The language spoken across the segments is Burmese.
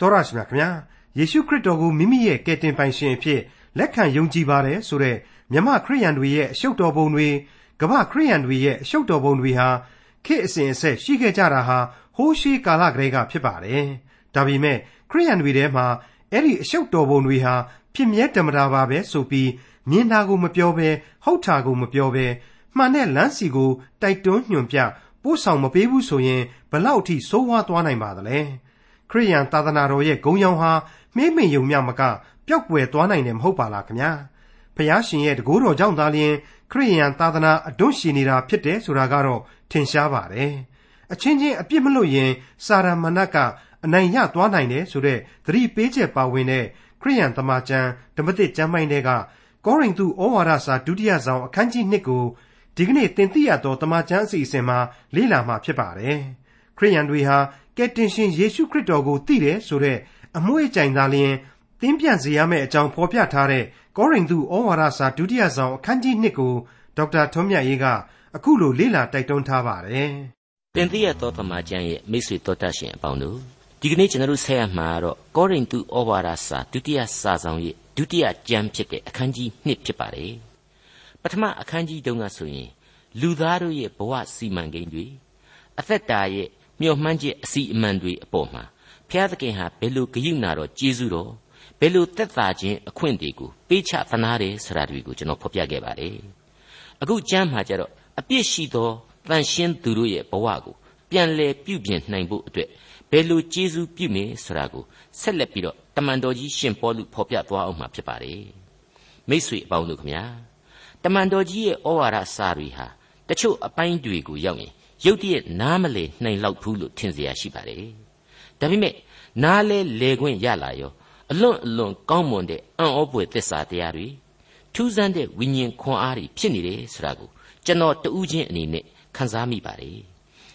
တော်ရရှိမြခင်ဗျာယေရှုခရစ်တော်ကိုမိမိရဲ့ကယ်တင်ပိုင်ရှင်အဖြစ်လက်ခံယုံကြည်ပါတယ်ဆိုတဲ့မြမခရိယန်တွေရဲ့အရှုပ်တော်ပုံတွေကမ္ဘာခရိယန်တွေရဲ့အရှုပ်တော်ပုံတွေဟာခေတ်အစဉ်အဆက်ရှိခဲ့ကြတာဟာဟိုးရှိကာလကတည်းကဖြစ်ပါတယ်ဒါပေမဲ့ခရိယန်တွေထဲမှာအဲ့ဒီအရှုပ်တော်ပုံတွေဟာဖြစ်မြဲတမတာပါပဲဆိုပြီးမြင်တာကိုမပြောဘဲဟုတ်တာကိုမပြောဘဲမှန်တဲ့လမ်းစီကိုတိုက်တွန်းညွှန်ပြပို့ဆောင်မပေးဘူးဆိုရင်ဘလောက်အထိဆိုးဝါးသွားနိုင်ပါသလဲ ခရိယန်သာသနာတော်ရဲ့ဂုံရောင်ဟာမေးမိန်ယုံမြမကပျောက်ကွယ်သွားနိုင်တယ်မဟုတ်ပါလားခင်ဗျာဖျားရှင်ရဲ့တကူတော်ကြောင့်သာလျှင်ခရိယန်သာသနာအတွန့်ရှည်နေတာဖြစ်တယ်ဆိုတာကတော့ထင်ရှားပါတယ်အချင်းချင်းအပြစ်မလို့ရင်စာရမဏတ်ကအနိုင်ရသွားနိုင်တယ်ဆိုတဲ့သတိပေးချက်ပါဝင်တဲ့ခရိယန်သမာကျမ်းဓမ္မသစ်ကျမ်းပိုင်းတွေကကောရိန္သုဩဝါဒစာဒုတိယဆောင်အခန်းကြီး1ကိုဒီကနေ့သင်သိရသောတမန်ကျမ်းအစီအစဉ်မှာလေ့လာမှာဖြစ်ပါတယ်။ခရိယန်တွေဟာ ကယ်တင်ရှင်ယေရှုခရစ်တော်ကိုသိတယ်ဆိုတဲ့အမွှေးကြိုင်သာလျှင်သင်ပြန်စေရမယ့်အကြောင်းဖော်ပြထားတဲ့ကောရိန္သုဩဝါဒစာဒုတိယဆောင်အခန်းကြီး1ကိုဒေါက်တာထွန်းမြတ်ရေးကအခုလိုလေ့လာတိုက်တွန်းထားပါတယ်။သင်သိရသောတမန်ကျမ်းရဲ့မိတ်ဆွေတော်တတ်ရှင်အပေါင်းတို့ဒီကနေ့ကျွန်တော်တို့ဆက်ရမှာတော့ကောရိန္သုဩဝါဒစာဒုတိယစာဆောင်ရဲ့ဒုတိယကျမ်းဖြစ်တဲ့အခန်းကြီး1ဖြစ်ပါတယ်။ပထမအခန်းကြီးတုန်းကဆိုရင်လူသားတို့ရဲ့ဘဝစီမံကိန်းတွေအသက်တာရဲ့ မျှော်မှန်းချက်အစီအမံတွေအပေါ်မှာဘုရားသခင်ဟာဘယ်လိုဂရုဏာတော်ကျေးဇူးတော်ဘယ်လိုသက်သာခြင်းအခွင့်တွေကိုပေးချသနာတယ်ဆိုတာတွေကိုကျွန်တော်ဖော်ပြခဲ့ပါတယ်အခုကျမ်းမှာကျတော့အပြစ်ရှိသောတန်ရှင်းသူတို့ရဲ့ဘဝကိုပြန်လဲပြုပြင်နိုင်ဖို့အတွက်ဘယ်လိုကျေးဇူးပြုမယ်ဆိုတာကိုဆက်လက်ပြီးတော့တမန်တော်ကြီးရှင်ပေါလုဖော်ပြသွားအောင်မှာဖြစ်ပါတယ်မိษွေအပေါင်းတို့ခမညာတမန်တော်ကြီးရဲ့ဩဝါဒစာတွေဟာတချို့အပိုင်းတွေကိုရောက်ရင် ရုတ်တရက်နားမလည်နိုင်လောက်ဘူးလို့ထင်เสียရှိပါတယ်ဒါပေမဲ့နားလဲလေခွင့်ရလာရောအလွန်အလွန်ကောင်းမွန်တဲ့အံ့ဩဖွယ်သစ္စာတရားတွေထူးဆန်းတဲ့ဝိညာဉ်ခွန်အားတွေဖြစ်နေတယ်ဆိုတာကိုကျွန်တော်တူးချင်းအနေနဲ့ခန်းစားမိပါတယ်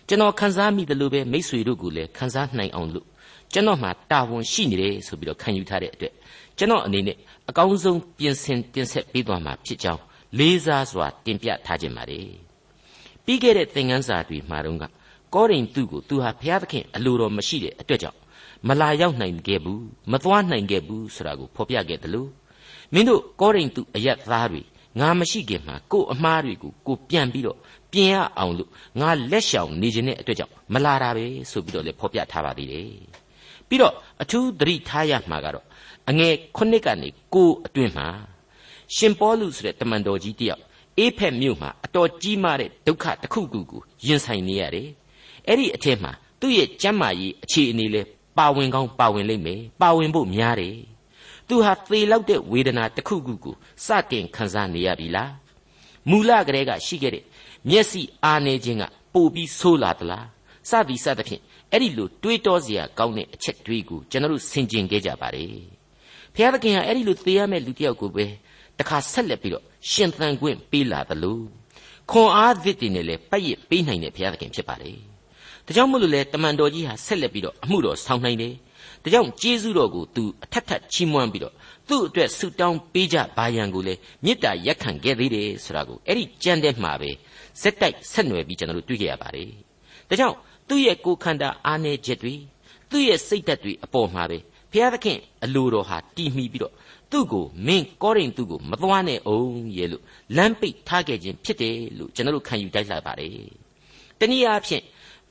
ကျွန်တော်ခန်းစားမိတယ်လို့ပဲမိษွေတို့ကလည်းခန်းစားနိုင်အောင်လို့ကျွန်တော်မှတာဝန်ရှိနေတယ်ဆိုပြီးတော့ခံယူထားတဲ့အတွက်ကျွန်တော်အနေနဲ့အကောင်းဆုံးပြင်ဆင်တင်ဆက်ပေးသွားမှာဖြစ်ကြောင်းလေးစားစွာတင်ပြထားခြင်းပါတယ် ပြီးခဲ့တဲ့သင်ခန်းစာတွေမှာတော့ကကောရိန္သုကိုသူဟာဘုရားသခင်အလိုတော်မရှိတဲ့အတွက်ကြောင့်မလာရောက်နိုင်ခဲ့ဘူးမသွားနိုင်ခဲ့ဘူးဆိုတာကိုဖော်ပြခဲ့တယ်လို့မင်းတို့ကောရိန္သုအယက်သားတွေငါမရှိခင်မှာကို့အမားတွေကိုကိုပြန်ပြီးတော့ပြင်ရအောင်လို့ငါလက်ရှောင်နေခြင်းတဲ့အတွက်ကြောင့်မလာတာပဲဆိုပြီးတော့လည်းဖော်ပြထားပါသေးတယ်ပြီးတော့အထူးသတိထားရမှာကတော့အငယ်ခုနှစ်ကနေကိုအတွင်းမှာရှင်ပေါလုဆိုတဲ့တမန်တော်ကြီးတယောက် အေးဖက်မြို့မှာအတော်ကြီးမားတဲ့ဒုက္ခတစ်ခုခုကိုရင်ဆိုင်နေရတယ်။အဲ့ဒီအထက်မှာသူ့ရဲ့ကျမ်းမာရေးအခြေအနေလဲပါဝင်ကောင်းပါဝင်လိမ့်မယ်။ပါဝင်ဖို့များတယ်။သူဟာသေလောက်တဲ့ဝေဒနာတစ်ခုခုကိုစတင်ခံစားနေရပြီလား။မူလကတည်းကရှိခဲ့တဲ့မျက်စိအားနေခြင်းကပိုပြီးဆိုးလာသလား။စသည်စသဖြင့်အဲ့ဒီလိုတွေးတောစရာကောင်းတဲ့အချက်တွေကိုကျွန်တော်တို့ဆင်ခြင်ခဲ့ကြပါလေ။ဘုရားသခင်ဟာအဲ့ဒီလိုသေရမယ့်လူတစ်ယောက်ကိုပဲ တခါဆက်လက်ပြီးတော့ရှင်သန်ခွင့်ပေးလာသလိုခွန်အားသစ်တွေနဲ့လည်းပတ်ရစ်ပေးနိုင်တဲ့ဘုရားသခင်ဖြစ်ပါလေ။ဒါကြောင့်မို့လို့လေတမန်တော်ကြီးဟာဆက်လက်ပြီးတော့အမှုတော်ဆောင်နိုင်တယ်။ဒါကြောင့်ကျေးဇူးတော်ကိုသူအထက်ထက်ချီးမွမ်းပြီးတော့သူ့အတွက်ဆုတောင်းပေးကြပါရန်ကိုလေမေတ္တာရက်ခံခဲ့သေးတယ်ဆိုတာကိုအဲ့ဒီကြံတဲ့မှာပဲစက်တိုက်ဆက်နွယ်ပြီးကျွန်တော်တို့တွေ့ကြရပါတယ်။ဒါကြောင့်သူ့ရဲ့ကိုယ်ခန္ဓာအားနည်းချက်တွေသူ့ရဲ့စိတ်ဓာတ်တွေအပေါ်မှာပဲဘုရားသခင်အလိုတော်ဟာတည်မီပြီးတော့ သူ့ကိုမင်းကောရိန္သုကိုမသွားနဲ့အောင်ရဲ့လို့လမ်းပိတ်ထားခဲ့ခြင်းဖြစ်တယ်လို့ကျွန်တော်တို့ခံယူတိုက်လာပါတယ်။တနည်းအားဖြင့်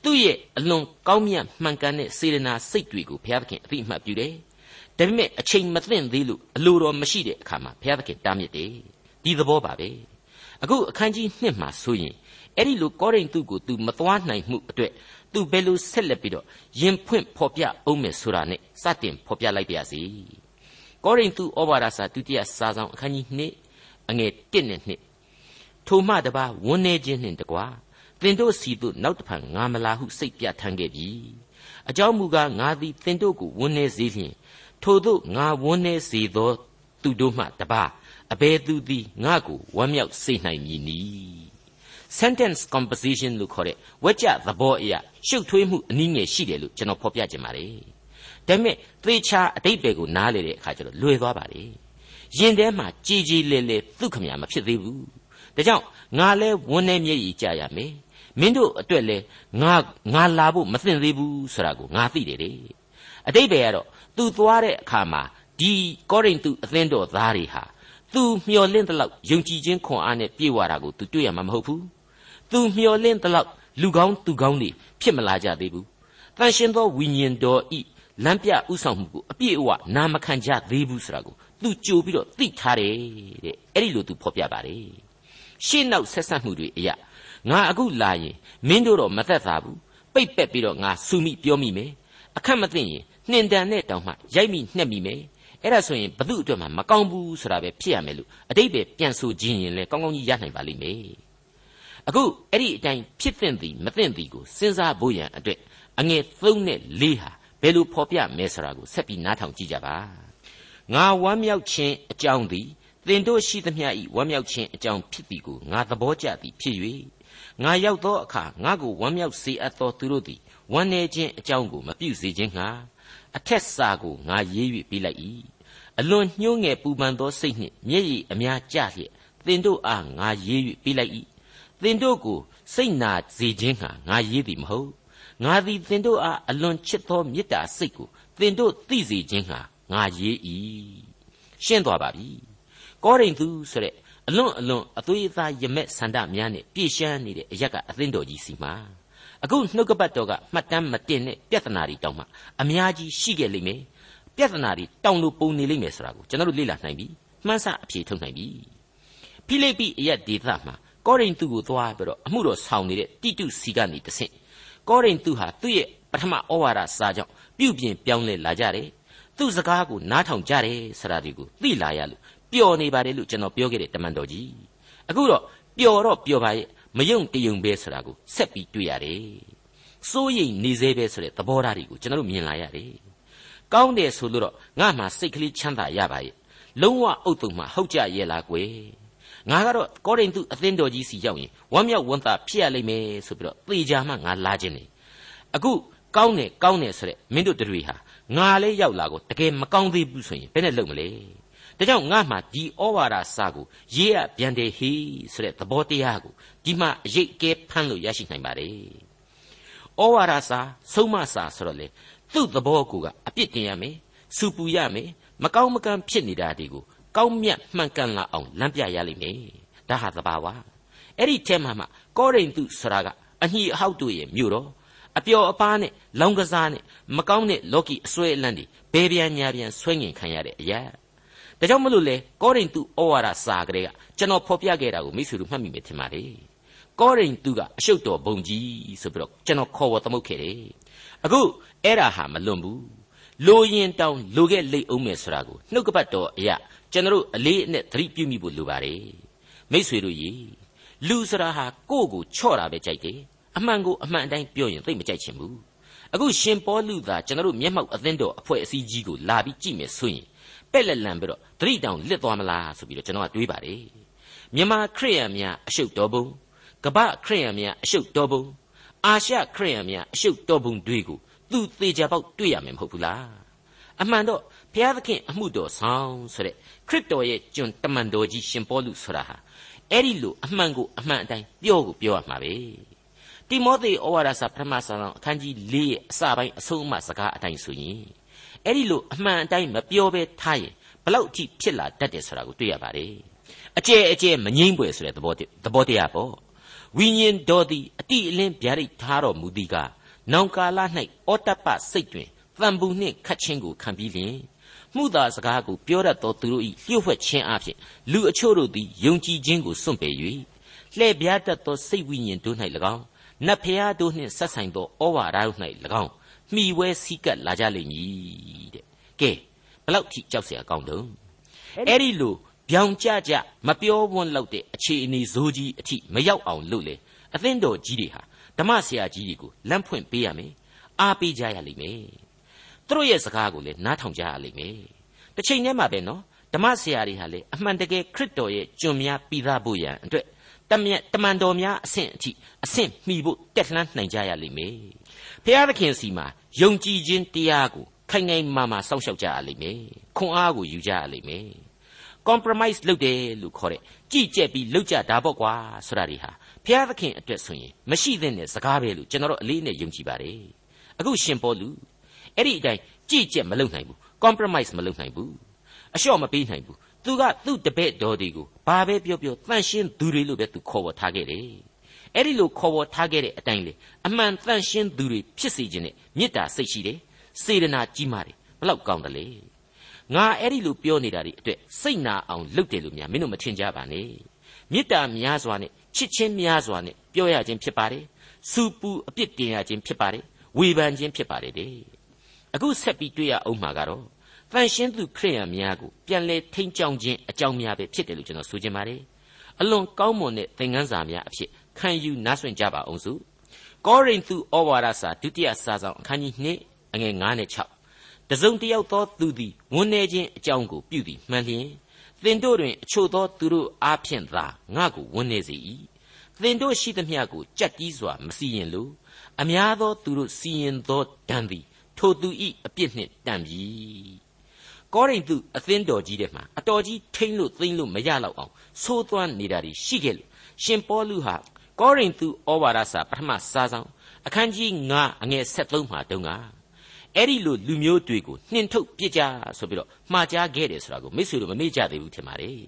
သူ့ရဲ့အလွန်ကောင်းမြတ်မှန်ကန်တဲ့စေရနာစိတ်တွေကိုဘုရားသခင်အသိအမှတ်ပြုတယ်။ဒါပေမဲ့အချိန်မသင့်သေးလို့အလိုတော်မရှိတဲ့အခါမှာဘုရားသခင်တားမြစ်တယ်။ဒီသဘောပါပဲ။အခုအခန်းကြီး1မှာဆိုရင်အဲ့ဒီလိုကောရိန္သုကို तू မသွားနိုင်မှုအတွက် तू ဘယ်လိုဆက်လက်ပြီးတော့ရင်ဖွင့်ဖော်ပြအောင်မယ်ဆိုတာနဲ့စတင်ဖော်ပြလိုက်ပါရစေ။ ကောရိန္သုဩဝါဒစာဒုတိယစာဆောင်အခန်းကြီး2အငယ်1နဲ့2ထိုမှတပါဝန်းနေခြင်းနှင့်တကွာသင်တို့စီသို့နောက်တဖန်ငါမလာဟုစိတ်ပြထမ်းခဲ့ပြီအကြောင်းမူကားငါသည်သင်တို့ကိုဝန်းနေစေလျင်ထို့သို့ငါဝန်းနေစေသောသူတို့မှတပါအဘယ်သူသည်ငါကိုဝမ်းမြောက်စေနိုင်မည်နည်း sentence composition လို့ခေါ်တဲ့ဝကြသဘောအရာရှုပ်ထွေးမှုအနည်းငယ်ရှိတယ်လို့ကျွန်တော်ဖော်ပြခြင်းပါတယ် ဒါပေမဲ့သေချာအတိတ်ပဲကိုနားလေတဲ့အခါကျတော့လွယ်သွားပါလေရင်ထဲမှာကြည်ကြည်လေလေသူ့ခမညာမဖြစ်သေးဘူးဒါကြောင့်ငါလဲဝန်းနေမျက်ရည်ကြရမယ်မင်းတို့အတွက်လဲငါငါလာဖို့မသင့်သေးဘူးဆိုတာကိုငါသိတယ်လေအတိတ်ပဲကတော့သူသွားတဲ့အခါမှာဒီကောရိန္သုအသင်းတော်သားတွေဟာသူမျော်လင့်တဲ့လောက်ယုံကြည်ခြင်းခွန်အားနဲ့ပြည့်ဝတာကိုသူတွေ့ရမှာမဟုတ်ဘူးသူမျော်လင့်တဲ့လောက်လူကောင်းသူကောင်းတွေဖြစ်မလာကြသေးဘူးတန်ရှင်သောဝိညာဉ်တော်ဤ လမ်းပြဥဆောင်မှုကိုအပြည့်အဝနာမခံကြသေးဘူးဆိုတာကိုသူကြိုပြီးတော့သိထားတယ်တဲ့အဲ့ဒီလိုသူဖော်ပြပါတယ်ရှေ့နောက်ဆက်ဆက်မှုတွေအရာငါအခုလာရင်မင်းတို့တော့မသက်သာဘူးပိတ်ပက်ပြီးတော့ငါစူမိပြောမိမယ်အခက်မသိရင်နှင်တန်နဲ့တောင်မှရိုက်မိနှက်မိမယ်အဲ့ဒါဆိုရင်ဘု து အတွက်မှမကောင်းဘူးဆိုတာပဲဖြစ်ရမယ်လို့အတိတ်ပဲပြန်ဆိုခြင်းရင်လဲကောင်းကောင်းကြီးရနိုင်ပါလိမ့်မယ်အခုအဲ့ဒီအတိုင်းဖြစ်သင့်သည်မသင့်သည်ကိုစဉ်းစားဖို့ရန်အတွက်အငယ်3နဲ့4ဟာ ဘယ်လိုဖော်ပြမဲဆိုတာကိုဆက်ပြီးနားထောင်ကြည့်ကြပါငါဝမ်းမြောက်ခြင်းအကြောင်းသည်သင်တို့ရှိသမျှ၏ဝမ်းမြောက်ခြင်းအကြောင်းဖြစ်သည်ကိုငါသဘောကျသည်ဖြစ်၍ငါရောက်သောအခါငါကိုဝမ်းမြောက်စေအပ်သောသူတို့သည်ဝမ်းနေခြင်းအကြောင်းကိုမပြုစေခြင်းငှာအထက်စာကိုငါရေး၍ပေးလိုက်၏အလွန်ညှိုးငယ်ပူပန်သောစိတ်နှင့်မျက်ရည်အများကျလျက်သင်တို့အားငါရေး၍ပေးလိုက်၏သင်တို့ကိုစိတ်နာစေခြင်းငှာငါရေးသည်မဟုတ် ငါသည်သင်တို့အားအလွန်ချစ်သောမေတ္တာစိတ်ကိုသင်တို့သိစေခြင်းငှာငါရေး၏ရှင်းသွားပါပြီကောရိန္သုဆိုတဲ့အလွန်အလွန်အသွေးအသားရမက်ဆန္ဒများနဲ့ပြည့်ရှမ်းနေတဲ့အရက်ကအသင်းတော်ကြီးစီမှာအခုနှုတ်ကပတ်တော်ကမှတ်တမ်းမတင်တဲ့ပြဿနာတွေတောင်မှအများကြီးရှိခဲ့လိမ့်မယ်ပြဿနာတွေတောင်လို့ပုံနေလိမ့်မယ်ဆိုတာကိုကျွန်တော်တို့လေ့လာနိုင်ပြီမှန်းဆအဖြေထုတ်နိုင်ပြီဖိလိပ္ပိအရက်ဒေသမှာကောရိန္သုကိုသွားပြီးတော့အမှုတော်ဆောင်နေတဲ့တိတုစီကနေတဆင့် ကောရိန္သုဟာသူ့ရဲ့ပထမဩဝါဒစာကြောင့်ပြုပြင်ပြောင်းလဲလာကြတယ်သူ့စကားကိုနားထောင်ကြတယ်ဆိုတာဒီကိုသိလာရလို့ပျော်နေပါတယ်လို့ကျွန်တော်ပြောခဲ့တဲ့တမန်တော်ကြီးအခုတော့ပျော်တော့ပျော်ပါရဲ့မယုံတယုံပဲဆိုတာကိုဆက်ပြီးတွေ့ရတယ်စိုးရိမ်နေသေးပဲဆိုတဲ့သဘောထားတွေကိုကျွန်တော်တို့မြင်လာရတယ်ကောင်းတယ်ဆိုလို့တော့ငါမှစိတ်ကလေးချမ်းသာရပါရဲ့လုံးဝအုတ်တုံမှဟုတ်ကြရဲ့လားကွယ် ငါကတော့ကောရိန္သုအသင်းတော်ကြီးစီရောက်ရင်ဝမ်းမြောက်ဝမ်းသာဖြစ်ရလိမ့်မယ်ဆိုပြီးတော့သေချာမှငါလာခြင်းနေအခုကောင်းတယ်ကောင်းတယ်ဆိုတဲ့မင်းတို့တွေဟာငါလည်းရောက်လာကိုတကယ်မကောင်းသေးဘူးဆိုရင်ဘယ်နဲ့လုပ်မလဲဒါကြောင့်ငါမှဒီဩဝါဒစာကိုရေးရပြန်တယ်ဟေးဆိုတဲ့သဘောတရားကိုဒီမှာအရေးကဲဖမ်းလို့ရရှိနိုင်ပါတယ်ဩဝါဒစာဆုံးမစာဆိုတော့လေသူ့သဘောကိုကအပြစ်တင်ရမယ်စူပူရမယ်မကောင်းမကံဖြစ်နေတာဒီကို ကောင်းမြတ်မှန်ကန်လာအောင်လမ်းပြရလိမ့်မယ်ဒါဟာသဘာဝအဲ့ဒီထဲမှာမှကောရိန္သုဆိုတာကအညီအဟောက်တို့ရဲ့မြို့တော်အပျော်အပါးနဲ့လောင်ကစားနဲ့မကောင်းတဲ့လော်ကီအစွဲအလန့်တွေဘဲပြန်ညာပြန်ဆွဲငင်ခံရတဲ့အရာဒါကြောင့်မလို့လေကောရိန္သုဩဝါဒစာကလေးကကျွန်တော်ဖော်ပြခဲ့တာကိုမိတ်ဆွေတို့မှတ်မိမယ်ထင်ပါတယ်ကောရိန္သုကအရှုပ်တော်ဘုံကြီးဆိုပြီးတော့ကျွန်တော်ခေါ်ဝေါ်သမုတ်ခဲ့တယ်အခုအဲ့ဒါဟာမလွန်ဘူးလိုရင်တောင်လိုခဲ့လိမ့်အောင်မယ်ဆိုတာကိုနှုတ်ကပတ်တော်အရာ ကျွန်တော်အလေးအနက်သတိပြုမိဖို့လိုပါတယ်မိษွေတို့ရေလူစရာဟာကိုယ့်ကိုချော့တာပဲကြိုက်တယ်အမှန်ကိုအမှန်အတိုင်းပြောရင်သိမကြိုက်ချင်ဘူးအခုရှင်ပေါလုသာကျွန်တော်မျက်မှောက်အသင်းတော်အဖွဲ့အစည်းကြီးကိုလာပြီးကြည့်မယ်ဆိုရင်ပဲ့လက်လန်ပြီးတော့သတိတောင်လစ်သွားမလားဆိုပြီးတော့ကျွန်တော်ကတွေးပါတယ်မြန်မာခရိယန်များအရှုပ်တော်ပုံကပ္ပခရိယန်များအရှုပ်တော်ပုံအာရှခရိယန်များအရှုပ်တော်ပုံတွေကိုသူသေချာပေါက်တွေ့ရမယ်မဟုတ်ဘူးလား အမှန်တော့ဘုရားသခင်အမှုတော်ဆောင်ဆိုတဲ့ခရစ်တော်ရဲ့ကျွန်တမန်တော်ကြီးရှင်ပေါလုဆိုတာဟာအဲ့ဒီလိုအမှန်ကိုအမှန်အတိုင်းပြောကိုပြောရမှာပဲတိမောသေဩဝါဒစာပထမဆောင်အခန်းကြီး၄ရဲ့အစပိုင်းအဆုံးအမစကားအတိုင်းဆိုရင်အဲ့ဒီလိုအမှန်အတိုင်းမပြောဘဲထားရင်ဘလောက်အထိဖြစ်လာတတ်တယ်ဆိုတာကိုတွေ့ရပါတယ်အကျဲအကျဲမငိမ့်ပွေဆိုတဲ့သဘောသဘောတရားပေါ့ဝိညာဉ်တော်သည်အတိအလင်းဗျာဒိတ်ထားတော်မူသည်ကနောင်ကာလ၌ဩတ္တပစိတ်တွင် တန်ပူနှင့်ခတ်ခြင်းကိုခံပြီးလျင်မှုသာစကားကိုပြောတတ်သောသူတို့၏လျှို့ဝှက်ခြင်းအပြင်လူအချို့တို့သည်ယုံကြည်ခြင်းကိုစွန့်ပယ်၍လှည့်ပြားတတ်သောစိတ်ဝိညာဉ်တို့၌၎င်းနတ်ဖျားတို့နှင့်ဆက်ဆိုင်သောဩဝါဒတို့၌၎င်းမှီဝဲစည်းကပ်လာကြလိမ့်မည်တဲ့ကဲဘလောက်ထိကြောက်เสียကောင်းတုံးအဲ့ဒီလိုပြောင်ကြကြမပြောဝန်းလောက်တဲ့အခြေအနေဇိုးကြီးအထိမရောက်အောင်လုပ်လေအသင်းတော်ကြီးတွေဟာဓမ္မဆရာကြီးတွေကိုလမ်းဖွင့်ပေးရမယ်အားပေးကြရလိမ့်မယ် သူတို့ရဲ့စကားကိုလည်းနားထောင်ကြရလိမ့်မယ်တစ်ချိန်တည်းမှာပဲနော်ဓမ္မဆရာတွေဟာလေအမှန်တကယ်ခရစ်တော်ရဲ့ကျွန်များပြီးသားဖို့ရန်အတွက်တမန်တမန်တော်များအဆင့်အထိအဆင့်မှီဖို့တက်လှမ်းနိုင်ကြရလိမ့်မယ်ဖျားသခင်စီမှာယုံကြည်ခြင်းတရားကိုခိုင်ခိုင်မာမာစောင့်ရှောက်ကြရလိမ့်မယ်ခွန်အားကိုယူကြရလိမ့်မယ် compromise လုပ်တယ်လို့ခေါ်တဲ့ကြည်ကြက်ပြီးလုပ်ကြတာပေါ့ကွာဆိုတာတွေဟာဖျားသခင်အတွက်ဆိုရင်မရှိသင့်တဲ့စကားပဲလို့ကျွန်တော်တို့အလေးနဲ့ယုံကြည်ပါတယ်အခုရှင်ပေါလု အဲ့ဒီအတိုင်းကြည့်ကြက်မလုပ်နိုင်ဘူး compromise မလုပ်နိုင်ဘူးအလျှော့မပေးနိုင်ဘူးသူကသူ့တပည့်တော်တွေကိုဘာပဲပြောပြောတန့်ရှင်းသူတွေလို့ပဲသူခေါ်ပေါ်ထားခဲ့တယ်အဲ့ဒီလိုခေါ်ပေါ်ထားခဲ့တဲ့အတိုင်းလေအမှန်တန့်ရှင်းသူတွေဖြစ်စေခြင်းနဲ့မေတ္တာစိတ်ရှိတယ်စေတနာကြီးမားတယ်ဘလောက်ကောင်းတယ်လေငါအဲ့ဒီလိုပြောနေတာဒီအတွက်စိတ်နာအောင်လုပ်တယ်လို့များမင်းတို့မထင်ကြပါနဲ့မေတ္တာများစွာနဲ့ချစ်ချင်းများစွာနဲ့ပြောရခြင်းဖြစ်ပါတယ်စူပူအပြစ်တင်ရခြင်းဖြစ်ပါတယ်ဝေဖန်ခြင်းဖြစ်ပါတယ်တဲ့ အခုဆက်ပြီးတွေ့ရအောင်မှာကတော့တန်ရှင်းသူခရိယံများကိုပြန်လဲထိန်းချောင်းခြင်းအကြောင်းများပဲဖြစ်တယ်လို့ကျွန်တော်ဆိုချင်ပါတယ်အလွန်ကောင်းမွန်တဲ့သင်ခန်းစာများအဖြစ်ခံယူနားဆွင့်ကြပါအောင်စုကောရိန္သုဩဝါဒစာဒုတိယစာဆောင်အခန်းကြီး2အငယ်9နဲ့6တစုံတယောက်သောသူသည်ဝန်내ခြင်းအကြောင်းကိုပြုသည်မှန်လျင်သင်တို့တွင်အချို့သောသူတို့အားဖြင့်သာငါကိုဝန်내စေ၏သင်တို့ရှိသမျှကိုကြက်ကြီးစွာမစီရင်လိုအများသောသူတို့စီရင်သောဒဏ်သည် ထိုသူ၏အပြစ်နှင့်တန်ပြီကောရိန္သုအသင်းတော်ကြီးတဲ့မှာအတော်ကြီးထိမ့်လို့သိမ့်လို့မရတော့အောင်သိုးသွမ်းနေတာတွေရှိခဲ့လို့ရှင်ပေါလုဟာကောရိန္သုဩဝါဒစာပထမစာဆောင်အခန်းကြီး9အငယ်73မှာတုန်းကအဲ့ဒီလိုလူမျိုးတွေကိုနှင်ထုတ်ပြစ်ကြဆိုပြီးတော့မှားကြားခဲ့တယ်ဆိုတာကိုမိတ်ဆွေတို့မမေ့ကြသေးဘူးထင်ပါတယ်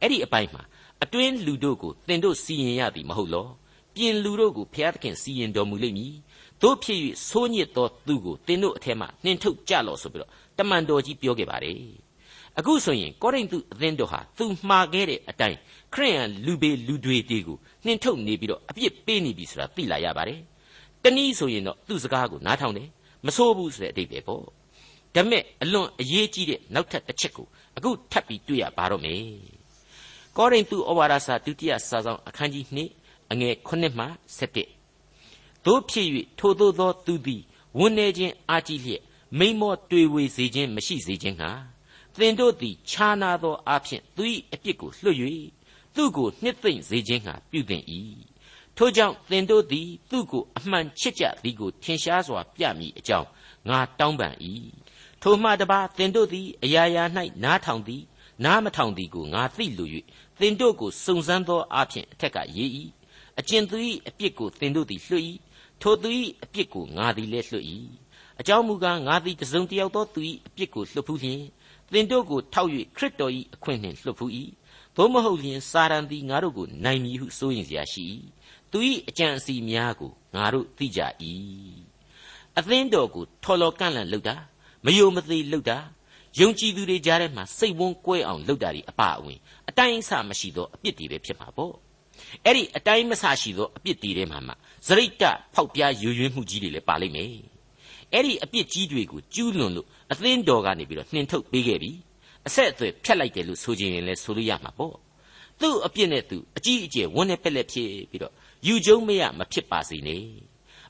အဲ့ဒီအပိုင်းမှာအတွင်းလူတို့ကိုသင်တို့စီရင်ရသည်မဟုတ်လော ပြင်လူတို့ကိုဖျားသခင်စီရင်တော်မူလိမ့်မည် တို့ဖြစ်၍ဆိုးညစ်သောသူကိုသင်တို့အထက်မှနှင်ထုတ်ကြလော့ဆိုပြီးတော့တမန်တော်ကြီးပြောခဲ့ပါတယ်အခုဆိုရင်ကောရိန္သုအသင်းတော်ဟာသူမှားခဲ့တဲ့အတိုင်းခရိယန်လူပေလူတွေတေကိုနှင်ထုတ်နေပြီးတော့အပြစ်ပေးနေပြီဆိုတာသိလာရပါတယ်တနည်းဆိုရင်တော့သူ့စကားကိုနားထောင်တယ်မဆိုးဘူးဆိုတဲ့အဓိပ္ပာယ်ပေါ့ဒါမဲ့အလွန်အရေးကြီးတဲ့နောက်ထပ်တစ်ချက်ကိုအခုထပ်ပြီးတွေ့ရပါတော့မယ်ကောရိန္သုဩဝါဒစာဒုတိယစာဆောင်အခန်းကြီး2အငယ်9မှ17 တို့ဖြစ်၍ထိုသို့သောသူသည်ဝန်နေခြင်းအာကြည့်လျက်မိမောတွေ့ဝေစေခြင်းမရှိစေခြင်းဟာသင်တို့သည်ခြားနာသောအဖြစ်သူ၏အပြစ်ကိုလွှတ်၍သူ့ကိုနှစ်သိမ့်စေခြင်းဟာပြုသင့်၏ထို့ကြောင့်သင်တို့သည်သူ့ကိုအမှန်ချစ်ကြသည်ကိုထင်ရှားစွာပြမည်အကြောင်းငါတောင်းပန်၏ထိုမှတပါသင်တို့သည်အရာရာ၌နားထောင်သည်နားမထောင်သည်ကိုငါသိလို၍သင်တို့ကိုစုံစမ်းသောအဖြစ်အထက်ကရေး၏အကျဉ်သူ၏အပြစ်ကိုသင်တို့သည်လွှတ်၏ ထိုသူ၏အပြစ်ကိုငါသည်လည်းလွတ်၏အကြောင်းမူကားငါသည်တစုံတယောက်သောသူ၏အပြစ်ကိုလွတ်ဖူးလျင်သင်တို့ကိုထောက်၍ခရစ်တော်၏အခွင့်နှင့်လွတ်ဖူး၏သို့မဟုတ်လျင်စာရန်သည်ငါတို့ကိုနိုင်မည်ဟုဆိုရင်စရာရှိ၏သူ၏အကြံအစီများကိုငါတို့သိကြ၏အသင်းတော်ကိုထော်လော်ကန့်လန့်လှုပ်တာမယုံမသိလှုပ်တာယုံကြည်သူတွေကြားထဲမှာစိတ်ဝန်းကွဲအောင်လှုပ်တာဒီအပအဝင်အတိုင်းအဆမရှိသောအပြစ်တွေပဲဖြစ်မှာပေါ့ အဲ့ဒီအတိုင်းမဆရှိသောအပြစ်တွေထဲမှာမှဇရိတ်တဖောက်ပြားယူရွင်းမှုကြီးတွေလည်းပါလိမ့်မယ်အဲ့ဒီအပြစ်ကြီးတွေကိုကျူးလွန်လို့အသင်းတော်ကနေပြီးတော့နှင်ထုတ်ပေးခဲ့ပြီအဆက်အသွယ်ဖြတ်လိုက်တယ်လို့ဆိုခြင်းရင်လည်းဆိုလို့ရမှာပေါ့သူ့အပြစ်နဲ့သူအကြီးအကျယ်ဝန်းနဲ့ပက်လက်ဖြစ်ပြီးတော့ယူကျုံမရမဖြစ်ပါစေနဲ့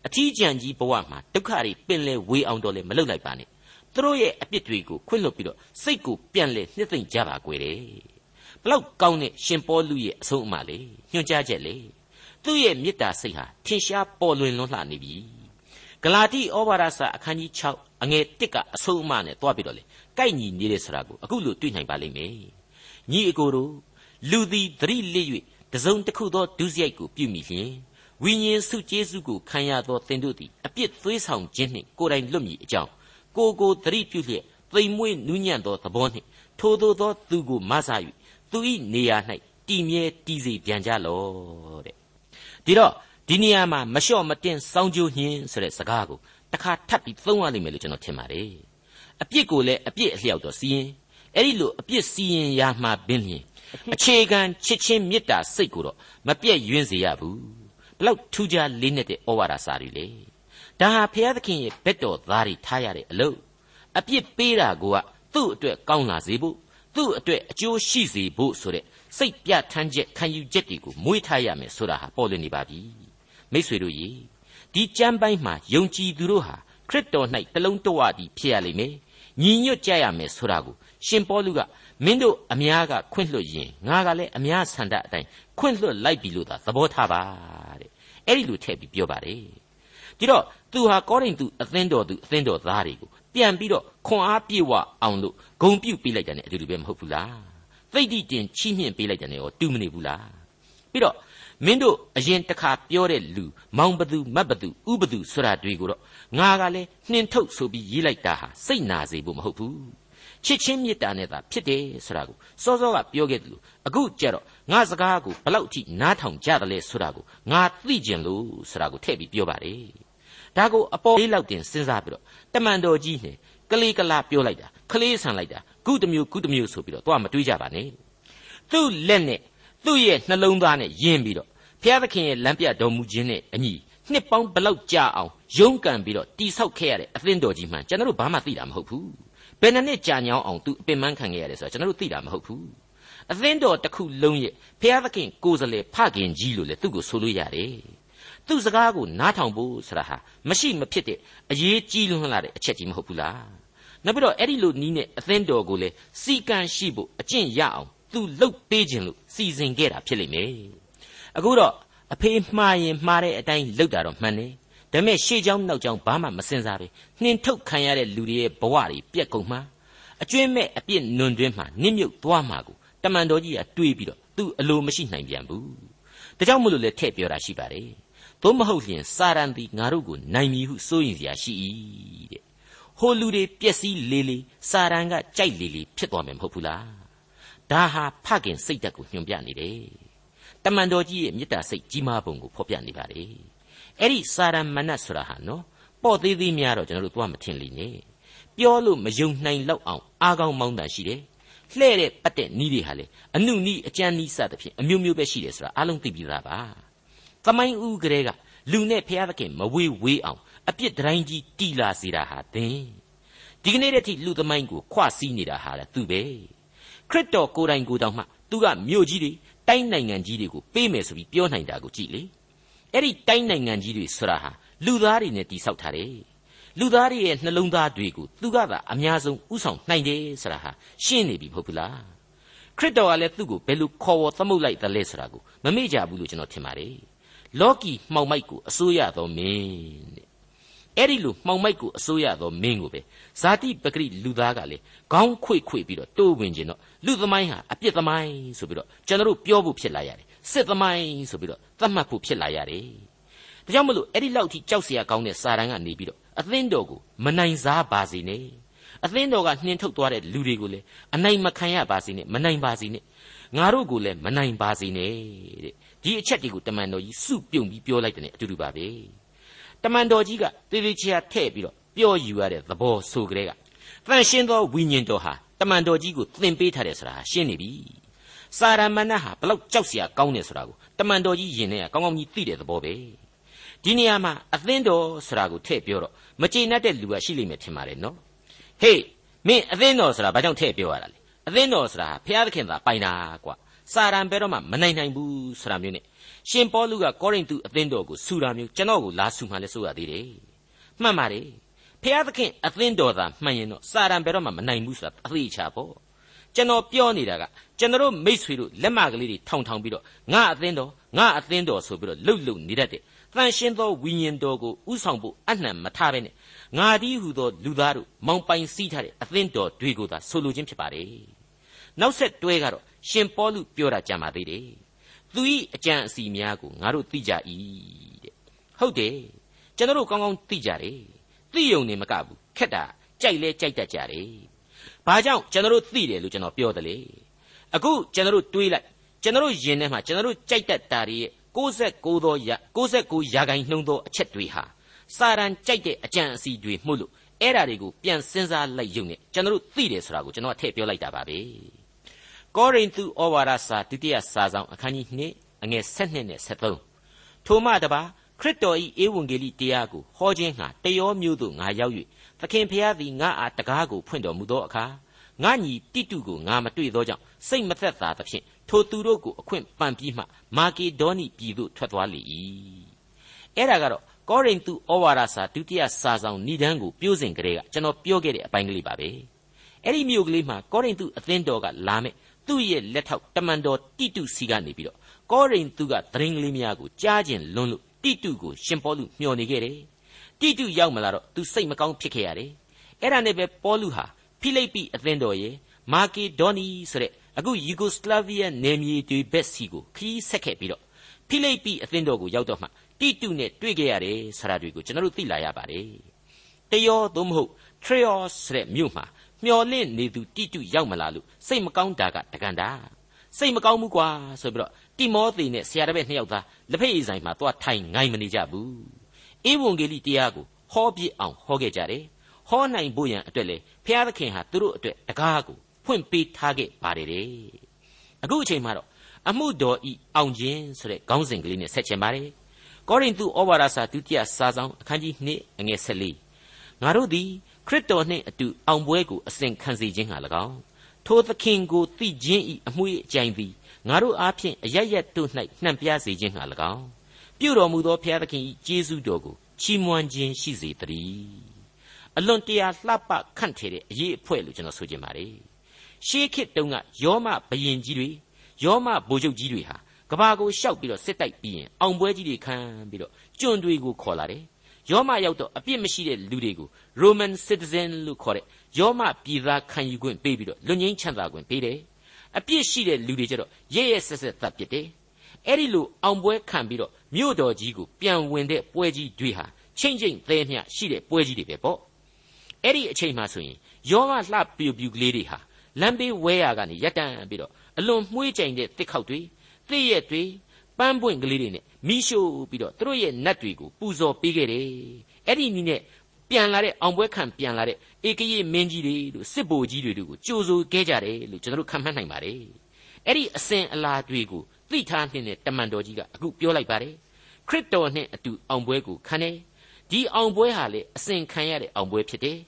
အထီးကျန်ကြီးဘဝမှာဒုက္ခတွေပင်လဲဝေအောင်တော့လည်းမလုပ်လိုက်ပါနဲ့သူတို့ရဲ့အပြစ်တွေကိုခွင့်လွှတ်ပြီးတော့စိတ်ကိုပြန်လဲနှစ်သိမ့်ကြပါကွယ်တဲ့ ဘလောက်ကောင်းတဲ့ရှင်ပေါလုရဲ့အဆုံးအမလေညွှန်ကြားချက်လေသူ့ရဲ့မေတ္တာစိတ်ဟာထင်ရှားပေါ်လွင်လွန်းလှနေပြီဂလာတိဩဝါဒစာအခန်းကြီး6အငယ်1ကအဆုံးအမနဲ့တွားပြီးတော့လေကိုက်ညီနေတယ်ဆိုတာကိုအခုလို့တွေ့နိုင်ပါလိမ့်မယ်ညီအကိုတို့လူသည်သတိလစ်၍တစုံတစ်ခုသောဒုစရိုက်ကိုပြုမိလျင်ဝိညာဉ်စုကျေးဇူးကိုခံရသောသင်တို့သည်အပြစ်သွေးဆောင်ခြင်းနှင့်ကိုယ်တိုင်လွတ်မည်အကြောင်းကိုကိုသတိပြုလျက်သိမ်မွေ့နူးညံ့သောသဘောနှင့်ထိုသို့သောသူကိုမဆ၍ သူ၏နေရာ၌တည်မြဲတည်စေပြန်ကြလော့တဲ့ဒီတော့ဒီနေရာမှာမလျှော့မတင်စောင်းကြိုးညင်းဆိုတဲ့စကားကိုတစ်ခါထပ်ပြီးသုံးရလိမ့်မယ်လို့ကျွန်တော်ထင်ပါတယ်အပြစ်ကိုလည်းအပြစ်အလျောက်တော့စီရင်အဲ့ဒီလိုအပြစ်စီရင်ရမှာပင်လျင်အခြေခံချစ်ချင်းမေတ္တာစိတ်ကိုတော့မပြည့်ယွင်းစေရဘူးဘလောက်ထူးခြားလေးနက်တဲ့ဩဝါဒစာတွေလေဒါဟာဘုရားသခင်ရဲ့ဘက်တော်သားတွေထားရတဲ့အလုပ်အပြစ်ပေးတာကသူ့အတွက်ကောင်းလာစေဖို့ သူ့အတွက်အကျိုးရှိစေဖို့ဆိုတဲ့စိတ်ပြထမ်းချက်ခံယူချက်တွေကိုမွေးထားရမယ်ဆိုတာဟာပေါ်လွင်နေပါပြီမိษွေတို့ရေဒီကြမ်းပိုင်းမှာယုံကြည်သူတို့ဟာခရစ်တော်၌တလုံးတဝတည်းဖြစ်ရလိမ့်မယ်ညီညွတ်ကြရမယ်ဆိုတာကိုရှင်ပေါလုကမင်းတို့အများကခွင့်လွှတ်ရင်ငါကလည်းအများဆန္ဒအတိုင်းခွင့်လွှတ်လိုက်ပြီလို့သာသဘောထားပါတဲ့အဲ့ဒီလိုထည့်ပြီးပြောပါတယ်ဒီတော့သူဟာကောရိန္သုအသင်းတော်သူအသင်းတော်သားတွေကို ပြန်ပြီးတော့ခွန်အားပြေဝအောင်လို့ဂုံပြုတ်ပေးလိုက်တယ်နဲ့အတူတူပဲမဟုတ်ဘူးလားသိတိတင်ချီးမြှင့်ပေးလိုက်တယ်နဲ့ရောတူမနေဘူးလားပြီးတော့မင်းတို့အရင်တစ်ခါပြောတဲ့လူမောင်ဘသူမတ်ဘသူဥဘသူဆိုတာတွေကိုတော့ငါကလည်းနှင်ထုတ်ဆိုပြီးရေးလိုက်တာဟာစိတ်နာစေဖို့မဟုတ်ဘူးချစ်ချင်းမေတ္တာနဲ့သာဖြစ်တယ်ဆိုတာကိုစောစောကပြောခဲ့တယ်လို့အခုကြတော့ငါစကားကိုဘလောက်ထိနားထောင်ကြတယ်လဲဆိုတာကိုငါသိကျင်လို့ဆိုတာကိုထည့်ပြီးပြောပါတယ် ဒါကိုအပေါ်လေးလောက်တင်စဉ်းစားပြီးတော့တမန်တော်ကြီးနဲ့ကလေးကလာပြောလိုက်တာခလေးဆန်လိုက်တာကုတမျိုးကုတမျိုးဆိုပြီးတော့သွားမတွေးကြပါနဲ့သူ့လက်နဲ့သူ့ရဲ့နှလုံးသားနဲ့ယဉ်ပြီးတော့ဘုရားသခင်ရဲ့လမ်းပြတော်မူခြင်းနဲ့အညီနှစ်ပေါင်းဘလောက်ကြာအောင်ရုန်းကန်ပြီးတော့တိဆောက်ခဲ့ရတဲ့အသင်းတော်ကြီးမှကျွန်တော်တို့ဘာမှသိတာမဟုတ်ဘူးဘယ်နှစ်နှစ်ကြာညောင်းအောင်သူအပင်ပန်းခံခဲ့ရတယ်ဆိုတာကျွန်တော်တို့သိတာမဟုတ်ဘူးအသင်းတော်တစ်ခုလုံးရဲ့ဘုရားသခင်ကိုယ်စလဲဖခင်ကြီးလို့လေသူ့ကိုဆိုလို့ရတယ် သူ့စကားကိုနားထောင်ဖို့ဆိုတာဟာမရှိမဖြစ်တဲ့အရေးကြီးလွန်းလာတဲ့အချက်ကြီးမဟုတ်ဘူးလားနောက်ပြီးတော့အဲ့ဒီလိုနီးနဲ့အသင်းတော်ကိုလည်းစီကံရှိဖို့အကျင့်ရအောင်သူလှုပ်ပေးခြင်းလို့စီစဉ်ခဲ့တာဖြစ်လိမ့်မယ်အခုတော့အဖေမှားရင်မှားတဲ့အတိုင်းလှုပ်တာတော့မှန်တယ်ဒါပေမဲ့ရှေ့ချောင်းနောက်ချောင်းဘာမှမစင်စားပဲနှင်ထုတ်ခံရတဲ့လူတွေရဲ့ဘဝတွေပြက်ကုန်မှာအကျွင့်မဲ့အပြစ်နွန်တွင်းမှာနစ်မြုပ်သွားမှာကိုတမန်တော်ကြီးကတွေးပြီးတော့သူအလိုမရှိနိုင်ပြန်ဘူးဒါကြောင့်မလို့လဲထည့်ပြောတာရှိပါတယ် သို့မဟုတ်လျင်စာရန်သည်ငါတို့ကိုနိုင်မည်ဟုစိုးရင်စရာရှိ၏တဲ့ဟိုလူတွေပျက်စီးလေလေစာရန်ကကြိုက်လေလေဖြစ်သွားမယ်မဟုတ်ဘူးလားဒါဟာဖခင်စိတ်ဓာတ်ကိုညွှန်ပြနေတယ်တမန်တော်ကြီးရဲ့မေတ္တာစိတ်ကြီးမားပုံကိုဖော်ပြနေပါတယ်အဲ့ဒီစာရမဏတ်ဆိုတာဟာနော်ပေါ့သေးသေးများတော့ကျွန်တော်တို့သွားမထင်လိမ့်နဲ့ပြောလို့မယုံနိုင်လောက်အောင်အားကောင်းမောင်းတန်ရှိတယ်လှဲ့တဲ့ပတ်တဲ့နီးတွေဟာလေအနုနီးအကျန်းနီးစသဖြင့်အမျိုးမျိုးပဲရှိတယ်ဆိုတာအားလုံးသိပြီးသားပါ သမိုင်းဦးကလေးကလူနဲ့ဖျားသခင်မဝေးဝေးအောင်အပြစ်တိုင်းကြီးတီလာစေတာဟာသင်ဒီကနေ့တည်းထိလူသမိုင်းကိုခွစည်းနေတာဟာလေသူပဲခရစ်တော်ကိုယ်တိုင်ကိုယ်တောင်မှသူကမြို့ကြီးတွေတိုင်းနိုင်ငံကြီးတွေကိုပေးမယ်ဆိုပြီးပြောနိုင်တာကိုကြည့်လေအဲ့ဒီတိုင်းနိုင်ငံကြီးတွေဆိုတာဟာလူသားတွေနဲ့တိဆောက်ထားတယ်လူသားတွေရဲ့နှလုံးသားတွေကိုသူကသာအများဆုံးဥဆောင်နိုင်တယ်ဆိုတာဟာရှင်းနေပြီမဟုတ်ဘူးလားခရစ်တော်ကလည်းသူ့ကိုဘယ်လိုခေါ်ဝေါ်သမုတ်လိုက်သလဲဆိုတာကိုမမေ့ကြဘူးလို့ကျွန်တော်ထင်ပါတယ် လောကီမှောင်မိုက်ကိုအစိုးရတော်မင်းတဲ့အဲ့ဒီလိုမှောင်မိုက်ကိုအစိုးရတော်မင်းကိုပဲဇာတိပဂရိလူသားကလေခေါင်းခွေခွေပြီးတော့တိုးဝင်ခြင်းတော့လူသမိုင်းဟာအပြစ်သမိုင်းဆိုပြီးတော့ကျွန်တော်တို့ပြောဖို့ဖြစ်လာရတယ်စစ်သမိုင်းဆိုပြီးတော့သတ်မှတ်ဖို့ဖြစ်လာရတယ်ဒါကြောင့်မလို့အဲ့ဒီလောက်ထိကြောက်เสียကောင်းတဲ့စာတန်ကနေပြီးတော့အသင်းတော်ကိုမနိုင်စားပါစေနဲ့အသင်းတော်ကနှင်းထုတ်သွားတဲ့လူတွေကိုလည်းအနိုင်မခံရပါစေနဲ့မနိုင်ပါစေနဲ့ငါတို့ကိုလည်းမနိုင်ပါစေနဲ့တဲ့ ဒီအချက်တွေကိုတမန်တော်ကြီးစုပြုံပြီးပြောလိုက်တဲ့အတူတူပါပဲတမန်တော်ကြီးကတေးသေးချာထည့်ပြီးတော့ပြောယူရတဲ့သဘောဆိုကြတဲ့ကတန်ရှင်းသောဝိညာဉ်တော်ဟာတမန်တော်ကြီးကိုသင်ပေးထားတယ်ဆိုတာရှင်းနေပြီစာရမဏေဟာဘလောက်ကြောက်စရာကောင်းတယ်ဆိုတာကိုတမန်တော်ကြီးယင်နေကကောင်းကောင်းကြီးသိတဲ့သဘောပဲဒီနေရာမှာအသင်းတော်ဆိုတာကိုထည့်ပြောတော့မကျေနပ်တဲ့လူကရှိလိမ့်မယ်ထင်ပါတယ်နော်ဟေးမင်းအသင်းတော်ဆိုတာဘာကြောင့်ထည့်ပြောရတာလဲအသင်းတော်ဆိုတာဘုရားသခင်သာပိုင်တာကွာ စာရန်ဘဲတော့မှမနိုင်နိုင်ဘူးဆိုတာမျိုးနဲ့ရှင်ပေါလုကကောရိန္သုအသင်းတော်ကိုဆူတာမျိုးကျွန်တော်ကိုလာဆူမှလည်းဆိုရသေးတယ်မှန်ပါတယ်ဖျားသခင်အသင်းတော်သာမှန်ရင်တော့စာရန်ဘယ်တော့မှမနိုင်ဘူးဆိုတာအသေးချာပေါ့ကျွန်တော်ပြောနေတာကကျွန်တော်မိษွေတို့လက်မကလေးတွေထောင်ထောင်ပြီးတော့ငါအသင်းတော်ငါအသင်းတော်ဆိုပြီးတော့လှုပ်လှုပ်နေတတ်တယ်တန်ရှင်းသောဝိညာဉ်တော်ကိုဥဆောင်ဖို့အနှံမထားဘဲနဲ့ငါဒီဟုသောလူသားတို့မောင်ပိုင်စီးထားတဲ့အသင်းတော်တွေကိုသာဆိုလိုခြင်းဖြစ်ပါတယ်နောက်ဆက်တွဲကတော့ ရှင်ပေါလုပြောတာကြံပါသေးတယ်သူ၏အကြံအစီများကိုငါတို့သိကြ၏တဲ့ဟုတ်တယ်ကျွန်တော်တို့ကောင်းကောင်းသိကြတယ်သိယုံနေမကဘူးခက်တာကြိုက်လဲကြိုက်တတ်ကြတယ်ဘာကြောင့်ကျွန်တော်တို့သိတယ်လို့ကျွန်တော်ပြောတယ်လေအခုကျွန်တော်တို့တွေးလိုက်ကျွန်တော်တို့ယင်ထဲမှာကျွန်တော်တို့ကြိုက်တတ်တာတွေရဲ့69သောရ69ရာခိုင်နှုန်းသောအချက်တွေဟာစာရန်ကြိုက်တဲ့အကြံအစီတွေမှုလို့အဲ့ဓာတွေကိုပြန်စဉ်းစားလိုက်ရုံနဲ့ကျွန်တော်တို့သိတယ်ဆိုတာကိုကျွန်တော်ထည့်ပြောလိုက်တာပါပဲ ကောရိန္သုဩဝါဒစာဒုတိယစာဆောင်အခန်းကြီး2အငယ်7နဲ့73ထိုမှတပါခရစ်တော်၏ဧဝံဂေလိတရားကိုဟောခြင်းငှာတယောမျိုးသို့ငါရောက်၍သခင်ဖျားသည်ငါအားတကားကိုဖွင့်တော်မူသောအခါငါညီတိတုကိုငါမတွေ့သောကြောင့်စိတ်မသက်သာသဖြင့်ထိုသူတို့ကိုအခွင့်ပန်ပြီးမှမာကေဒေါနိပြည်သို့ထွက်သွားလေ၏အဲ့ဒါကတော့ကောရိန္သုဩဝါဒစာဒုတိယစာဆောင်ဏိဒန်းကိုပြိုးစဉ်ကလေးကကျွန်တော်ပြောခဲ့တဲ့အပိုင်းကလေးပါပဲအဲ့ဒီမြို့ကလေးမှာကောရိန္သုအသင်းတော်ကလာမဲ့ သူ့ရဲ့လက်ထောက်တမန်တော်တိတုစီကနေပြီးတော့ကောရိန္သုကသတင်းကလေးများကိုကြားကျင်လွန်းလို့တိတုကိုရှင်ပေါလုမျှော်နေခဲ့တယ်တိတုရောက်မလာတော့သူစိတ်မကောင်းဖြစ်ခဲ့ရတယ်အဲ့ဒါနဲ့ပဲပေါလုဟာဖိလိပ္ပိအသင်းတော်ရဲ့မာကေဒေါနီဆိုတဲ့အခုယူဂိုစလာဗီးယားနယ်မြေတွေဘက်စီကိုခီးဆက်ခဲ့ပြီးတော့ဖိလိပ္ပိအသင်းတော်ကိုရောက်တော့မှတိတုနဲ့တွေ့ကြရတယ်ဆိုတာတွေကိုကျွန်တော်တို့သိလာရပါတယ်တယောသို့မဟုတ်ထရီယော့ဆိုတဲ့မြို့မှာ မျော်လင့်နေသူတိတုရောက်မလာလို့စိတ်မကောင်းတာကတကန်တာစိတ်မကောင်းဘူးကွာဆိုပြီးတော့တိမောသေနဲ့ဆရာတစ်ပည့်နှစ်ယောက်သားလက်ဖက်ရည်ဆိုင်မှာသွားထိုင်ငိုင်းမနေကြဘူးဧဝံဂေလိတရားကိုဟောပြအောင်ဟောခဲ့ကြတယ်ဟောနိုင်ဖို့ရန်အတွက်လေဖျားသခင်ဟာသူတို့အတွက်တကားကိုဖွင့်ပေးထားခဲ့ပါတယ်တဲ့အခုအချိန်မှာတော့အမှုတော်ဤအောင်ခြင်းဆိုတဲ့ခေါင်းစဉ်ကလေးနဲ့ဆက်ချင်ပါတယ်ကောရိန္သုဩဝါဒစာဒုတိယစာဆောင်အခန်းကြီး2အငယ်14ငါတို့သည် ခရစ်တော်နှင့်အတူအောင်ပွဲကိုအစဉ်ခံစေခြင်းဟာ၎င်းထိုသခင်ကိုသိခြင်းဤအမှု၏အကြိုင်သည်ငါတို့အားဖြင့်အရရက်တို့၌နှံ့ပြစေခြင်းဟာ၎င်းပြုတော်မူသောဘုရားသခင်၏ကျေးဇူးတော်ကိုချီးမွမ်းခြင်းရှိစေတည်းအလွန်တရာလှပခန့်ထည်တဲ့အရေးအဖွဲ့လို့ကျွန်တော်ဆိုချင်ပါတယ်ရှေးခေတ်တုန်းကယောမဘယင်ကြီးတွေယောမဗိုလ်ချုပ်ကြီးတွေဟာကဘာကိုရှောက်ပြီးတော့စစ်တိုက်ပြီးရင်အောင်ပွဲကြီးတွေခံပြီးတော့ကျွန်းတွေကိုခေါ်လာတယ် ယောမရောက်တော့အပြစ်မရှိတဲ့လူတွေကို Roman citizen လို့ခေါ်တဲ့ယောမပြည်သားခံယူခွင့်ပေးပြီးတော့လွတ်ငင်းချမ်းသာခွင့်ပေးတယ်အပြစ်ရှိတဲ့လူတွေကျတော့ရဲရဲဆက်ဆက်သတ်ပစ်တယ်အဲ့ဒီလိုအောင်ပွဲခံပြီးတော့မြို့တော်ကြီးကိုပြန်ဝင်တဲ့ပွဲကြီးတွေဟာချိန်ချိန်သေးမျှရှိတဲ့ပွဲကြီးတွေပဲပေါ့အဲ့ဒီအချိန်မှဆိုရင်ယောမလှပြူပြူကလေးတွေဟာလမ်းဘေးဝဲရကနေရက်တန်ပြီးတော့အလွန်မှုေးကြိမ်တဲ့တစ်ခေါက်တွေသစ်ရက်တွေ ပန်းပွင့်ကလေးတွေနဲ့မိရှို့ပြီးတော့သူတို့ရဲ့နတ်တွေကိုပူဇော်ပေးခဲ့တယ်အဲ့ဒီနည်းနဲ့ပြန်လာတဲ့အောင်ပွဲခံပြန်လာတဲ့ဧကရေမင်းကြီးတွေတို့စစ်ဘိုလ်ကြီးတွေတို့ကိုကြိုဆိုခဲ့ကြတယ်လို့ကျွန်တော်တို့ခံမှန်းနိုင်ပါတယ်အဲ့ဒီအစဉ်အလာတွေကိုသိထားနေတဲ့တမန်တော်ကြီးကအခုပြောလိုက်ပါတယ်ခရစ်တော်နဲ့အတူအောင်ပွဲကိုခံတယ်ဒီအောင်ပွဲဟာလေအစဉ်ခံရတဲ့အောင်ပွဲဖြစ်တယ်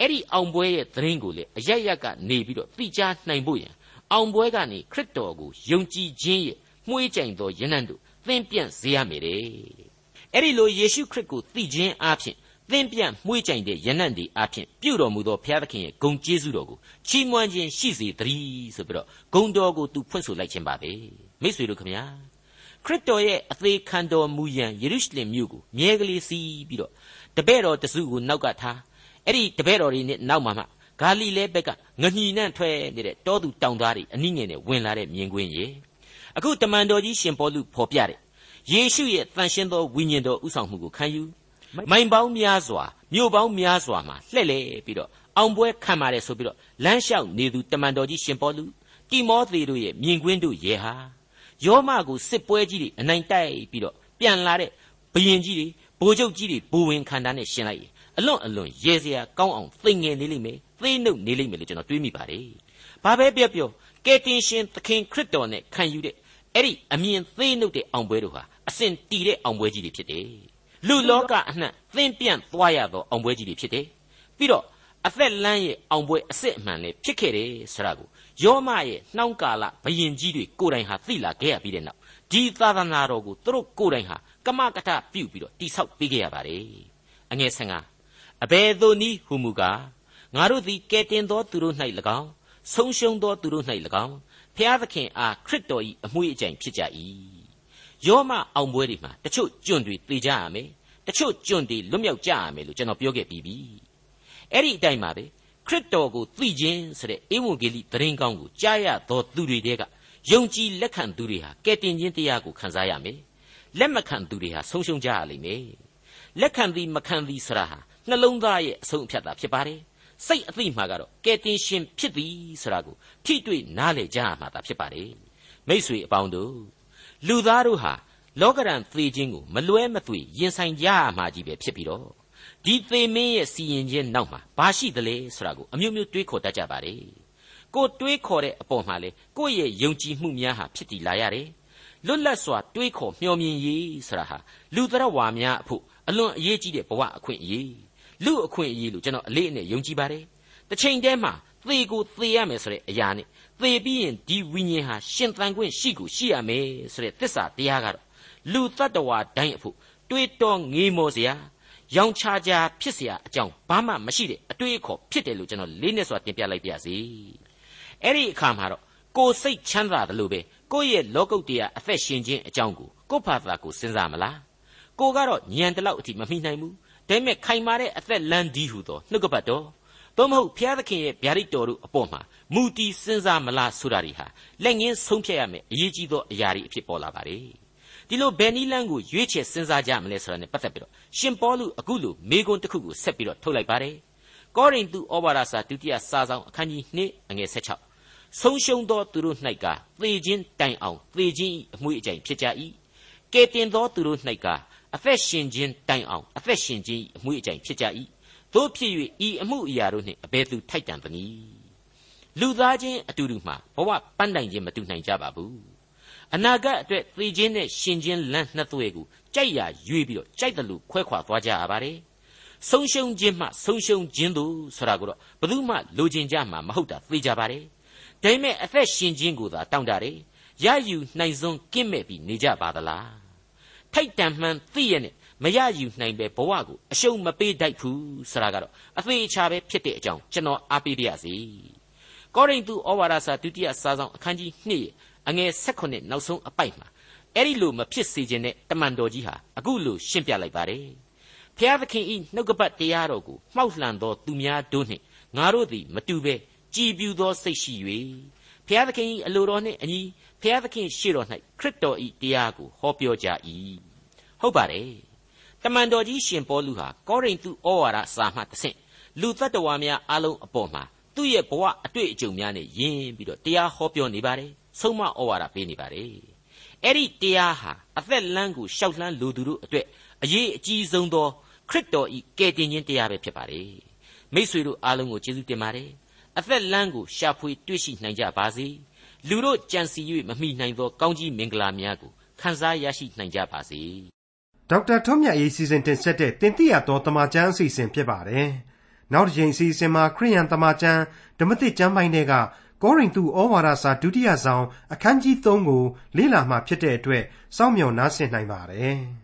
အဲ့ဒီအောင်ပွဲရဲ့သတင်းကိုလေအရရက်ကနေပြီးတော့သိကြားနိုင်ဖို့ရန်အောင်ပွဲကနေခရစ်တော်ကိုယုံကြည်ခြင်းရဲ့ မှုေးကြိမ်သောယဉ်နှံ့တို့သင်ပြန့်စေရမယ်တဲ့အဲ့ဒီလိုယေရှုခရစ်ကိုသိခြင်းအပြင်သင်ပြန့်မှုေးကြိမ်တဲ့ယဉ်နှံ့တွေအပြင်ပြုတော်မူသောဘုရားသခင်ရဲ့ဂုဏ်ကျေးဇူးတော်ကိုချီးမွမ်းခြင်းရှိစေတည်းဆိုပြီးတော့ဂုဏ်တော်ကိုသူဖွင့်ဆိုလိုက်ခြင်းပါပဲမိတ်ဆွေတို့ခမညာခရစ်တော်ရဲ့အသေးခံတော်မူရန်ယေရုရှလင်မြို့ကိုမြဲကလေးစီးပြီးတော့တပည့်တော်တစုကိုနောက်ကထားအဲ့ဒီတပည့်တော်တွေနဲ့နောက်မှာမှဂါလိလဲဘက်ကငညီနှံ့ထွက်နေတဲ့တောသူတောင်သားတွေအနည်းငယ်နဲ့ဝင်လာတဲ့မြင်ကွင်းရေ အခုတမန်တော်ကြီးရှင်ပေါလုဖော်ပြတဲ့ယေရှုရဲ့တန်ရှင်းသောဝိညာဉ်တော်ဥဆောင်မှုကိုခံယူမိုင်ပေါင်းများစွာမြို့ပေါင်းများစွာမှာလှည့်လေပြီးတော့အောင်ပွဲခံပါတယ်ဆိုပြီးတော့လမ်းလျှောက်နေသူတမန်တော်ကြီးရှင်ပေါလုတိမောသေတို့ရဲ့မြင်ကွင်းတို့ရေဟာယောမကိုစစ်ပွဲကြီးတွေအနိုင်တိုက်ပြီးတော့ပြန်လာတဲ့ဘယင်ကြီးတွေဗိုလ်ချုပ်ကြီးတွေဘူဝင်ခန္ဓာနဲ့ရှင်းလိုက်ရင်အလွန်အလွန်ရဲစရာကောင်းအောင်သိငယ်နေလိမ့်မယ်သိနှုတ်နေလိမ့်မယ်လို့ကျွန်တော်တွေးမိပါတယ်။ဘာပဲပြောပြောကယ်တင်ရှင်သခင်ခရစ်တော်နဲ့ခံယူတဲ့ အဲ့ဒီအမြင်သိနှုတ်တဲ့အောင်ပွဲတို့ဟာအစဉ်တည်တဲ့အောင်ပွဲကြီးတွေဖြစ်တယ်။လူလောကအနှံ့သင်ပြန့်သွားရသောအောင်ပွဲကြီးတွေဖြစ်တယ်။ပြီးတော့အသက်လမ်းရဲ့အောင်ပွဲအစစ်အမှန်လည်းဖြစ်ခဲ့တယ်ဆိုတာကိုယောမရဲ့နှောင်းကာလဘယင်ကြီးတွေကိုယ်တိုင်ဟာသိလာခဲ့ရပြီးတဲ့နောက်ဒီသာသနာတော်ကိုသူတို့ကိုယ်တိုင်ဟာကမကထပြုတ်ပြီးတော့တိဆောက်ပေးခဲ့ရပါတယ်။အငယ်ဆန်ကအဘယ်သို့နည်းဟုမူကားငါတို့သည်ကဲတင်သောသူတို့၌၎င်းဆုံးရှုံးသောသူတို့၌၎င်း ဖျားသခင်အားခရစ်တော်၏အမွေးအကြိမ်ဖြစ်ကြ၏ယောမအောင်ပွဲတွေမှာတချို့ကျွန့်တွေသေကြရမယ်တချို့ကျွန့်တွေလွတ်မြောက်ကြရမယ်လို့ကျွန်တော်ပြောခဲ့ပြီးပြီအဲ့ဒီအတိုင်းပါပဲခရစ်တော်ကိုသိခြင်းဆိုတဲ့ဧဝံဂေလိသတင်းကောင်းကိုကြားရသောသူတွေတဲကယုံကြည်လက်ခံသူတွေဟာကဲတင်ခြင်းတရားကိုခံစားရမယ်လက်မခံသူတွေဟာဆုံးရှုံးကြရလိမ့်မယ်လက်ခံသည်မခံသည်ဆရာဟာနှလုံးသားရဲ့အဆုံးအဖြတ်သာဖြစ်ပါတယ် စိတ်အသိမှာကတော့ကဲတင်ရှင်ဖြစ်သည်ဆိုတာကိုထိတွေ့နားလည်ကြရမှာသာဖြစ်ပါတယ်မိษွေအပေါင်းတို့လူသားတို့ဟာလောကရန်သေခြင်းကိုမလွဲမသွေရင်ဆိုင်ကြရမှာကြီးပဲဖြစ်ပြီးတော့ဒီသေမင်းရဲ့စီရင်ခြင်းနောက်မှာဘာရှိသလဲဆိုတာကိုအမျိုးမျိုးတွေးခေါ်တတ်ကြပါတယ်ကိုတွေးခေါ်တဲ့အပေါ်မှာလေကိုယ့်ရဲ့ယုံကြည်မှုများဟာဖြစ်တည်လာရတယ်လွတ်လပ်စွာတွေးခေါ်မျှော်မြင်ရေးဆိုတာဟာလူတရဝါများအဖို့အလွန်အရေးကြီးတဲ့ဘဝအခွင့်အရေး လူအခွင့်အရေးလို့ကျွန်တော်အလေးအနက်ယုံကြည်ပါတယ်တစ်ချိန်တည်းမှာသေကိုသေရမယ်ဆိုတဲ့အရာနဲ့သေပြီးရင်ဒီဝိညာဉ်ဟာရှင်သန်ခွင့်ရှိကိုရှိရမယ်ဆိုတဲ့သစ္စာတရားကတော့လူတ attva တိုင်းအဖို့တွေးတောငေးမောစရာရောင်ချာချာဖြစ်เสียအကြောင်းဘာမှမရှိတဲ့အတွေးအခေါ်ဖြစ်တယ်လို့ကျွန်တော်လေးနဲ့စွာတင်ပြလိုက်ပါရစေအဲ့ဒီအခါမှာတော့ကိုယ်စိတ်ချမ်းသာတယ်လို့ပဲကိုယ့်ရဲ့လောကုတ်တရားအသက်ရှင်ခြင်းအကြောင်းကိုကိုယ့်ဘာသာကိုစဉ်းစားမလားကိုကတော့ညံတလောက်အထိမမိနိုင်ဘူး ဒါပေမဲ့ခိုင်မာတဲ့အသက်လန်းဒီဟုသောနှုတ်ကပတ်တော်သို့မဟုတ်ဘုရားသခင်ရဲ့ဗျာဒိတ်တော်တို့အပေါ်မှာမူတည်စဉ်းစားမလားဆိုတာတွေဟာလက်ငင်းဆုံးဖြတ်ရမယ်အရေးကြီးသောအရာတွေအဖြစ်ပေါ်လာပါလေဒီလိုဘယ်နည်းလမ်းကိုရွေးချယ်စဉ်းစားကြမလဲဆိုတာ ਨੇ ပတ်သက်ပြီးတော့ရှင်ပေါလုအခုလိုမေးခွန်းတစ်ခုကိုဆက်ပြီးတော့ထုတ်လိုက်ပါတယ်ကောရိန္သုဩဝါဒစာဒုတိယစာဆောင်အခန်းကြီး2အငယ်16ဆုံးရှုံးသောသူတို့၌ကသေခြင်းတိုင်အောင်သေခြင်း၏အမွေအကြိမ်ဖြစ်ကြ၏ကဲတင်သောသူတို့၌က အသက်ရှင်ခြင်းတိုင်အောင်အသက်ရှင်ခြင်း၏အမွေအကြိမ်ဖြစ်ကြ၏တို့ဖြစ်၍ဤအမှုအရာတို့နှင့်အဘယ်သူထိုက်တန်သနည်းလူသားချင်းအတူတူမှာဘဝပန်းတိုင်ခြင်းမတူနိုင်ကြပါဘူးအနာဂတ်အတွက်သေခြင်းနဲ့ရှင်ခြင်းလမ်းနှစ်သွဲကိုကြိုက်ရရွေးပြီးတော့ကြိုက်တယ်လို့ခွဲခွာသွားကြရပါတယ်ဆုံးရှုံးခြင်းမှဆုံးရှုံးခြင်းတို့ဆိုတာကိုတော့ဘယ်သူမှလိုချင်ကြမှာမဟုတ်တာသိကြပါတယ်ဒါပေမဲ့အသက်ရှင်ခြင်းကိုသာတောင်းတတယ်ရယူနိုင်စွန်းကင့်မဲ့ပြီးနေကြပါသလား ထိုက်တန်မှန်သိရနဲ့မရယူနိုင်ပဲဘဝကိုအရှုံးမပေးတတ်ဘူးဆိုတာကတော့အသေးအချာပဲဖြစ်တဲ့အကြောင်းကျွန်တော်အားပေးပါရစေကောရိန္သုဩဝါဒစာဒုတိယစာဆောင်အခန်းကြီး2အငယ်16နောက်ဆုံးအပိုက်မှာအဲ့ဒီလိုမဖြစ်စေခြင်းနဲ့တမန်တော်ကြီးဟာအခုလိုရှင်းပြလိုက်ပါတယ်ဖျားသခင်ဤနှုတ်ကပတ်တရားတော်ကိုမှောက်လှန်သောသူများတို့နှင့်ငါတို့သည်မတူဘဲကြည်ပြူသောစိတ်ရှိ၍ ဖျားသခင်ဤအလိုတော်နှင့်အညီဖျားသခင်ရှေ့တော်၌ခရစ်တော်ဤတရားကိုဟောပြောကြ၏ဟုတ်ပါတယ်တမန်တော်ကြီးရှင်ပေါလုဟာကောရိန္သုဩဝါဒစာမှတစ်ဆင့်လူတ attva များအလုံးအပေါ်မှာသူ့ရဲ့ဘဝအတွေ့အကြုံများနဲ့ယဉ်ပြီးတော့တရားဟောပြောနေပါတယ်ဆုံးမဩဝါဒပေးနေပါတယ်အဲ့ဒီတရားဟာအသက်လမ်းကိုရှောက်လှမ်းလူသူတို့အတွက်အရေးအကြီးဆုံးသောခရစ်တော်ဤကယ်တင်ခြင်းတရားပဲဖြစ်ပါတယ်မိษွေတို့အားလုံးကိုကျေးဇူးတင်ပါတယ် အသက်လမ်းကိုရှာဖွေတွေ့ရှိနိုင်ကြပါစေလူတို့ကြံစီ၍မမိနိုင်သောကောင်းကြီးမင်္ဂလာများကိုခံစားရရှိနိုင်ကြပါစေဒေါက်တာထွန်းမြတ်ရေးစီစဉ်တင်ဆက်တဲ့တင်ပြရတော်တမချန်းအစီအစဉ်ဖြစ်ပါတယ်နောက်တစ်ချိန်အစီအစဉ်မှာခရိယန်တမချန်းဓမ္မသစ်ကျမ်းပိုင်းတွေကကောရိန္သုဩဝါဒစာဒုတိယဆောင်အခန်းကြီး3ကိုလေ့လာမှဖြစ်တဲ့အတွက်စောင့်မျှော်နားဆင်နိုင်ပါတယ်။